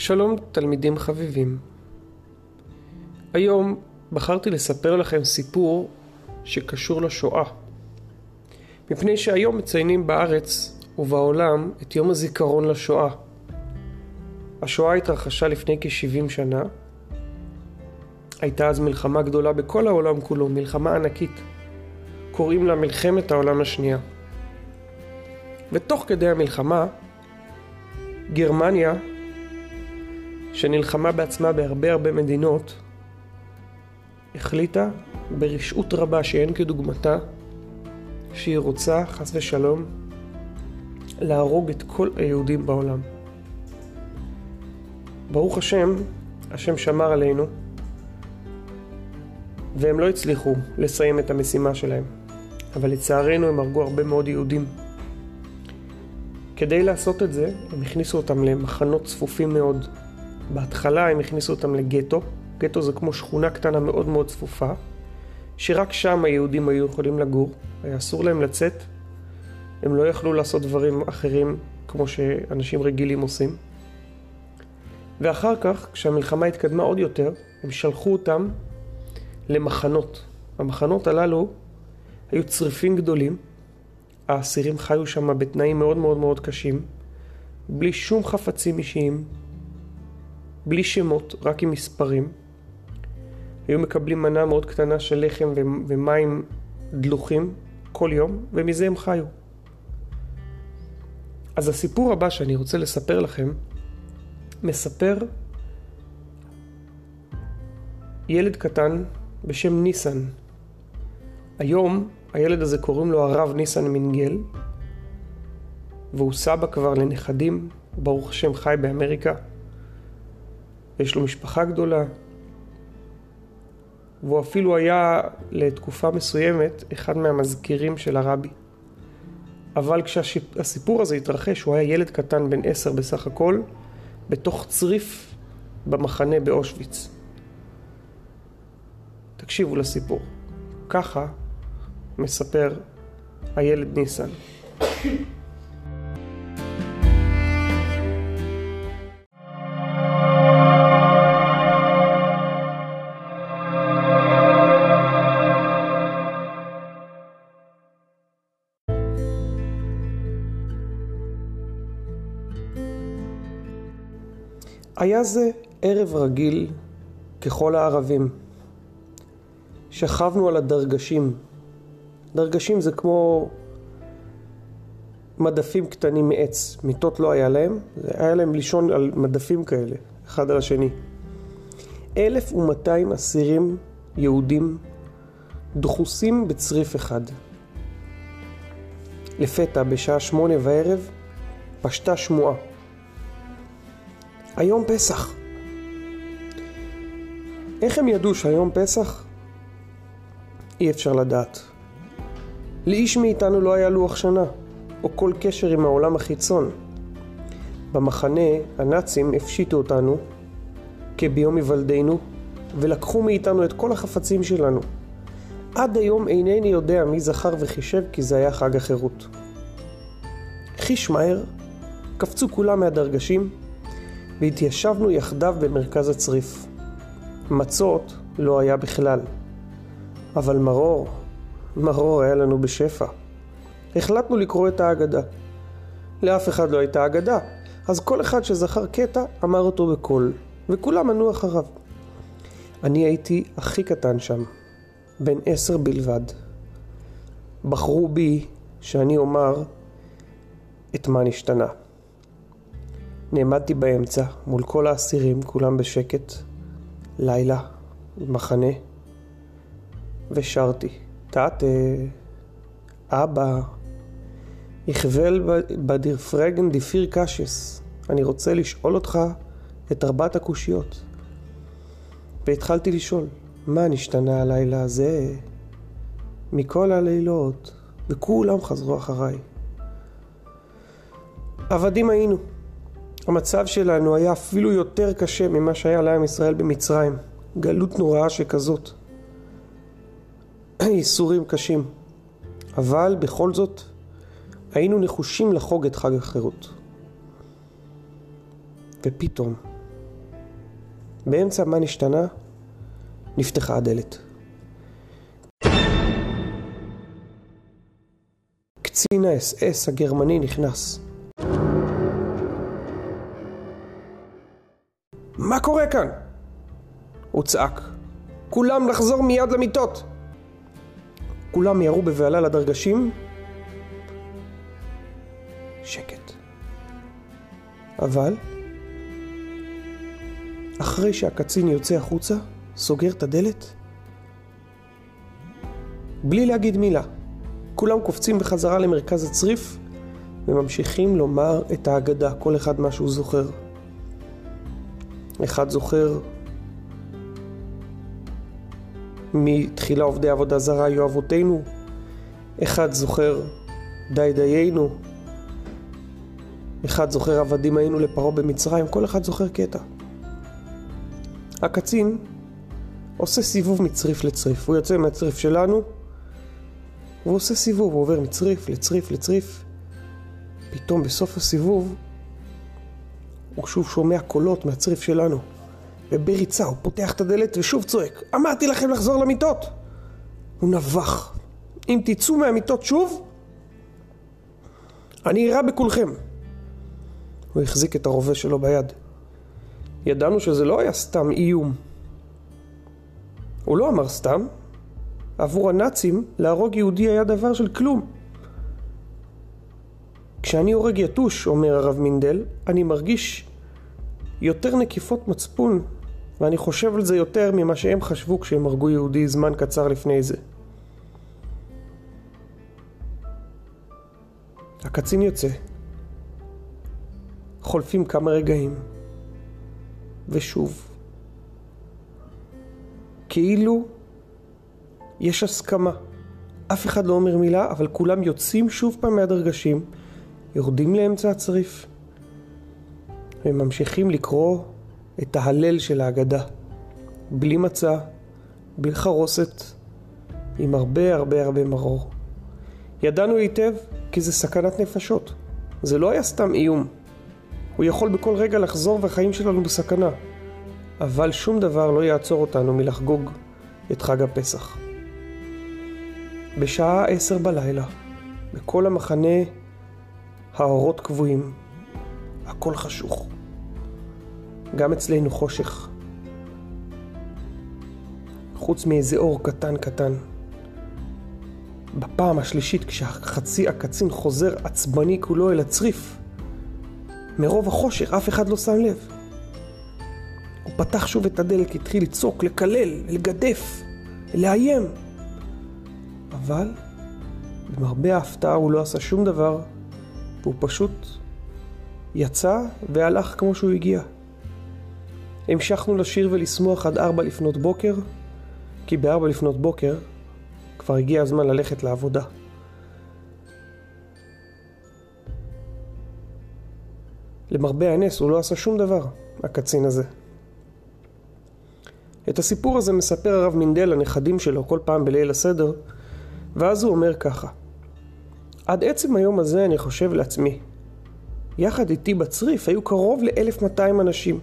שלום תלמידים חביבים. היום בחרתי לספר לכם סיפור שקשור לשואה. מפני שהיום מציינים בארץ ובעולם את יום הזיכרון לשואה. השואה התרחשה לפני כ-70 שנה. הייתה אז מלחמה גדולה בכל העולם כולו, מלחמה ענקית. קוראים לה מלחמת העולם השנייה. ותוך כדי המלחמה, גרמניה שנלחמה בעצמה בהרבה הרבה מדינות, החליטה ברשעות רבה שאין כדוגמתה, שהיא רוצה, חס ושלום, להרוג את כל היהודים בעולם. ברוך השם, השם שמר עלינו, והם לא הצליחו לסיים את המשימה שלהם. אבל לצערנו הם הרגו הרבה מאוד יהודים. כדי לעשות את זה, הם הכניסו אותם למחנות צפופים מאוד, בהתחלה הם הכניסו אותם לגטו, גטו זה כמו שכונה קטנה מאוד מאוד צפופה, שרק שם היהודים היו יכולים לגור, היה אסור להם לצאת, הם לא יכלו לעשות דברים אחרים כמו שאנשים רגילים עושים. ואחר כך, כשהמלחמה התקדמה עוד יותר, הם שלחו אותם למחנות. המחנות הללו היו צריפים גדולים, האסירים חיו שם בתנאים מאוד מאוד מאוד קשים, בלי שום חפצים אישיים, בלי שמות, רק עם מספרים. היו מקבלים מנה מאוד קטנה של לחם ומים דלוחים כל יום, ומזה הם חיו. אז הסיפור הבא שאני רוצה לספר לכם, מספר ילד קטן בשם ניסן. היום הילד הזה קוראים לו הרב ניסן מינגל, והוא סבא כבר לנכדים, ברוך השם חי באמריקה. ויש לו משפחה גדולה, והוא אפילו היה לתקופה מסוימת אחד מהמזכירים של הרבי. אבל כשהסיפור הזה התרחש, הוא היה ילד קטן בן עשר בסך הכל, בתוך צריף במחנה באושוויץ. תקשיבו לסיפור. ככה מספר הילד ניסן. היה זה ערב רגיל ככל הערבים. שכבנו על הדרגשים. דרגשים זה כמו מדפים קטנים מעץ. מיטות לא היה להם, היה להם לישון על מדפים כאלה, אחד על השני. 1,200 אסירים יהודים דחוסים בצריף אחד. לפתע, בשעה שמונה בערב, פשטה שמועה. היום פסח. איך הם ידעו שהיום פסח? אי אפשר לדעת. לאיש מאיתנו לא היה לוח שנה, או כל קשר עם העולם החיצון. במחנה הנאצים הפשיטו אותנו כביום היוולדנו, ולקחו מאיתנו את כל החפצים שלנו. עד היום אינני יודע מי זכר וחישב כי זה היה חג החירות. חיש מהר, קפצו כולם מהדרגשים, והתיישבנו יחדיו במרכז הצריף. מצות לא היה בכלל, אבל מרור, מרור היה לנו בשפע. החלטנו לקרוא את ההגדה. לאף אחד לא הייתה אגדה, אז כל אחד שזכר קטע אמר אותו בקול, וכולם ענו אחריו. אני הייתי הכי קטן שם, בן עשר בלבד. בחרו בי שאני אומר את מה נשתנה. נעמדתי באמצע, מול כל האסירים, כולם בשקט, לילה, מחנה, ושרתי, תתה, אבא, יכבל בדיר פרגן דפיר קשס, אני רוצה לשאול אותך את ארבעת הקושיות. והתחלתי לשאול, מה נשתנה הלילה הזה? מכל הלילות, וכולם חזרו אחריי. עבדים היינו. המצב שלנו היה אפילו יותר קשה ממה שהיה לעם ישראל במצרים. גלות נוראה שכזאת. ייסורים קשים. אבל בכל זאת היינו נחושים לחוג את חג החירות. ופתאום, באמצע מה נשתנה? נפתחה הדלת. קצין האס-אס הגרמני נכנס. מה קורה כאן? הוא צעק. כולם לחזור מיד למיטות! כולם ירו בבהלה לדרגשים. שקט. אבל, אחרי שהקצין יוצא החוצה, סוגר את הדלת, בלי להגיד מילה, כולם קופצים בחזרה למרכז הצריף וממשיכים לומר את ההגדה, כל אחד מה שהוא זוכר. אחד זוכר מתחילה עובדי עבודה זרה היו אבותינו, אחד זוכר די דיינו, אחד זוכר עבדים היינו לפרעה במצרים, כל אחד זוכר קטע. הקצין עושה סיבוב מצריף לצריף, הוא יוצא מהצריף שלנו והוא עושה סיבוב, הוא עובר מצריף לצריף לצריף. פתאום בסוף הסיבוב הוא שוב שומע קולות מהצריף שלנו. ובריצה הוא פותח את הדלת ושוב צועק, אמרתי לכם לחזור למיטות! הוא נבח. אם תצאו מהמיטות שוב, אני אירה בכולכם. הוא החזיק את הרובה שלו ביד. ידענו שזה לא היה סתם איום. הוא לא אמר סתם, עבור הנאצים להרוג יהודי היה דבר של כלום. כשאני הורג יתוש, אומר הרב מינדל, אני מרגיש יותר נקיפות מצפון, ואני חושב על זה יותר ממה שהם חשבו כשהם הרגו יהודי זמן קצר לפני זה. הקצין יוצא, חולפים כמה רגעים, ושוב, כאילו יש הסכמה. אף אחד לא אומר מילה, אבל כולם יוצאים שוב פעם מהדרגשים, יורדים לאמצע הצריף, וממשיכים לקרוא את ההלל של ההגדה. בלי מצע, בלי חרוסת, עם הרבה הרבה הרבה מרור. ידענו היטב כי זה סכנת נפשות. זה לא היה סתם איום. הוא יכול בכל רגע לחזור והחיים שלנו בסכנה. אבל שום דבר לא יעצור אותנו מלחגוג את חג הפסח. בשעה עשר בלילה, בכל המחנה האורות קבועים, הכל חשוך. גם אצלנו חושך. חוץ מאיזה אור קטן קטן. בפעם השלישית כשהחצי הקצין חוזר עצבני כולו אל הצריף, מרוב החושך אף אחד לא שם לב. הוא פתח שוב את הדלת, התחיל לצעוק, לקלל, לגדף, לאיים. אבל למרבה ההפתעה הוא לא עשה שום דבר, והוא פשוט יצא והלך כמו שהוא הגיע. המשכנו לשיר ולשמוח עד ארבע לפנות בוקר, כי בארבע לפנות בוקר כבר הגיע הזמן ללכת לעבודה. למרבה הנס הוא לא עשה שום דבר, הקצין הזה. את הסיפור הזה מספר הרב מינדל לנכדים שלו כל פעם בליל הסדר, ואז הוא אומר ככה: עד עצם היום הזה אני חושב לעצמי, יחד איתי בצריף היו קרוב ל-1200 אנשים.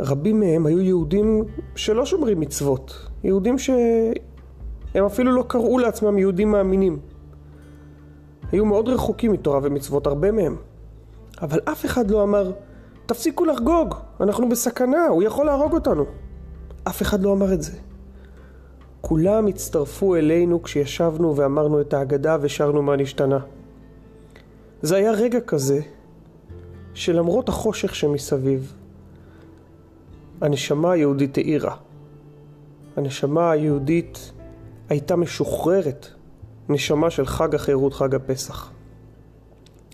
רבים מהם היו יהודים שלא שומרים מצוות, יהודים שהם אפילו לא קראו לעצמם יהודים מאמינים. היו מאוד רחוקים מתורה ומצוות, הרבה מהם. אבל אף אחד לא אמר, תפסיקו לחגוג, אנחנו בסכנה, הוא יכול להרוג אותנו. אף אחד לא אמר את זה. כולם הצטרפו אלינו כשישבנו ואמרנו את ההגדה ושרנו מה נשתנה. זה היה רגע כזה שלמרות החושך שמסביב, הנשמה היהודית האירה. הנשמה היהודית הייתה משוחררת, נשמה של חג החירות, חג הפסח.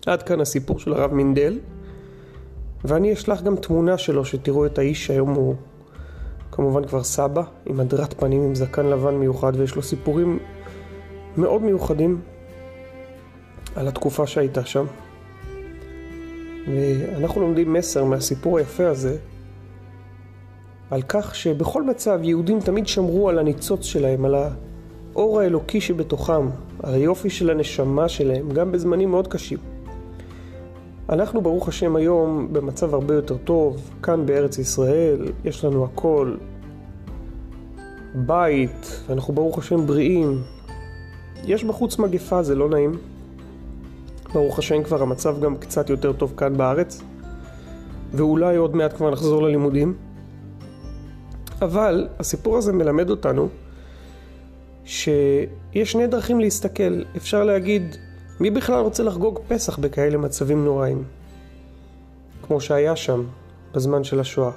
עד כאן הסיפור של הרב מינדל, ואני אשלח גם תמונה שלו שתראו את האיש, היום הוא כמובן כבר סבא, עם הדרת פנים, עם זקן לבן מיוחד, ויש לו סיפורים מאוד מיוחדים על התקופה שהייתה שם. ואנחנו לומדים מסר מהסיפור היפה הזה, על כך שבכל מצב יהודים תמיד שמרו על הניצוץ שלהם, על האור האלוקי שבתוכם, על היופי של הנשמה שלהם, גם בזמנים מאוד קשים. אנחנו ברוך השם היום במצב הרבה יותר טוב, כאן בארץ ישראל, יש לנו הכל, בית, ואנחנו ברוך השם בריאים. יש בחוץ מגפה, זה לא נעים. ברוך השם כבר המצב גם קצת יותר טוב כאן בארץ, ואולי עוד מעט כבר נחזור ללימודים. אבל הסיפור הזה מלמד אותנו שיש שני דרכים להסתכל. אפשר להגיד, מי בכלל רוצה לחגוג פסח בכאלה מצבים נוראים? כמו שהיה שם בזמן של השואה.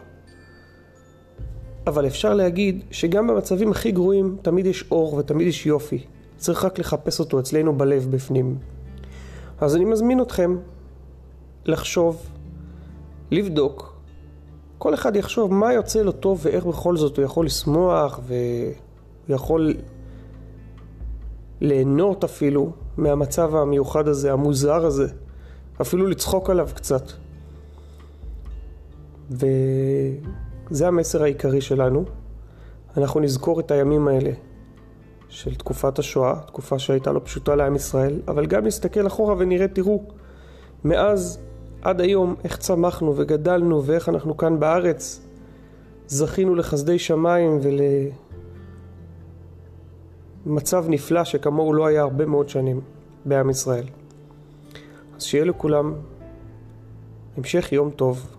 אבל אפשר להגיד שגם במצבים הכי גרועים תמיד יש אור ותמיד יש יופי. צריך רק לחפש אותו אצלנו בלב בפנים. אז אני מזמין אתכם לחשוב, לבדוק, כל אחד יחשוב מה יוצא לו טוב ואיך בכל זאת הוא יכול לשמוח והוא יכול ליהנות אפילו מהמצב המיוחד הזה, המוזר הזה, אפילו לצחוק עליו קצת. וזה המסר העיקרי שלנו. אנחנו נזכור את הימים האלה של תקופת השואה, תקופה שהייתה לא פשוטה לעם ישראל, אבל גם נסתכל אחורה ונראה, תראו, מאז עד היום איך צמחנו וגדלנו ואיך אנחנו כאן בארץ זכינו לחסדי שמיים ולמצב נפלא שכמוהו לא היה הרבה מאוד שנים בעם ישראל. אז שיהיה לכולם המשך יום טוב,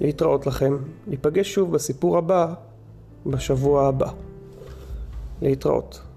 להתראות לכם, ניפגש שוב בסיפור הבא בשבוע הבא. להתראות.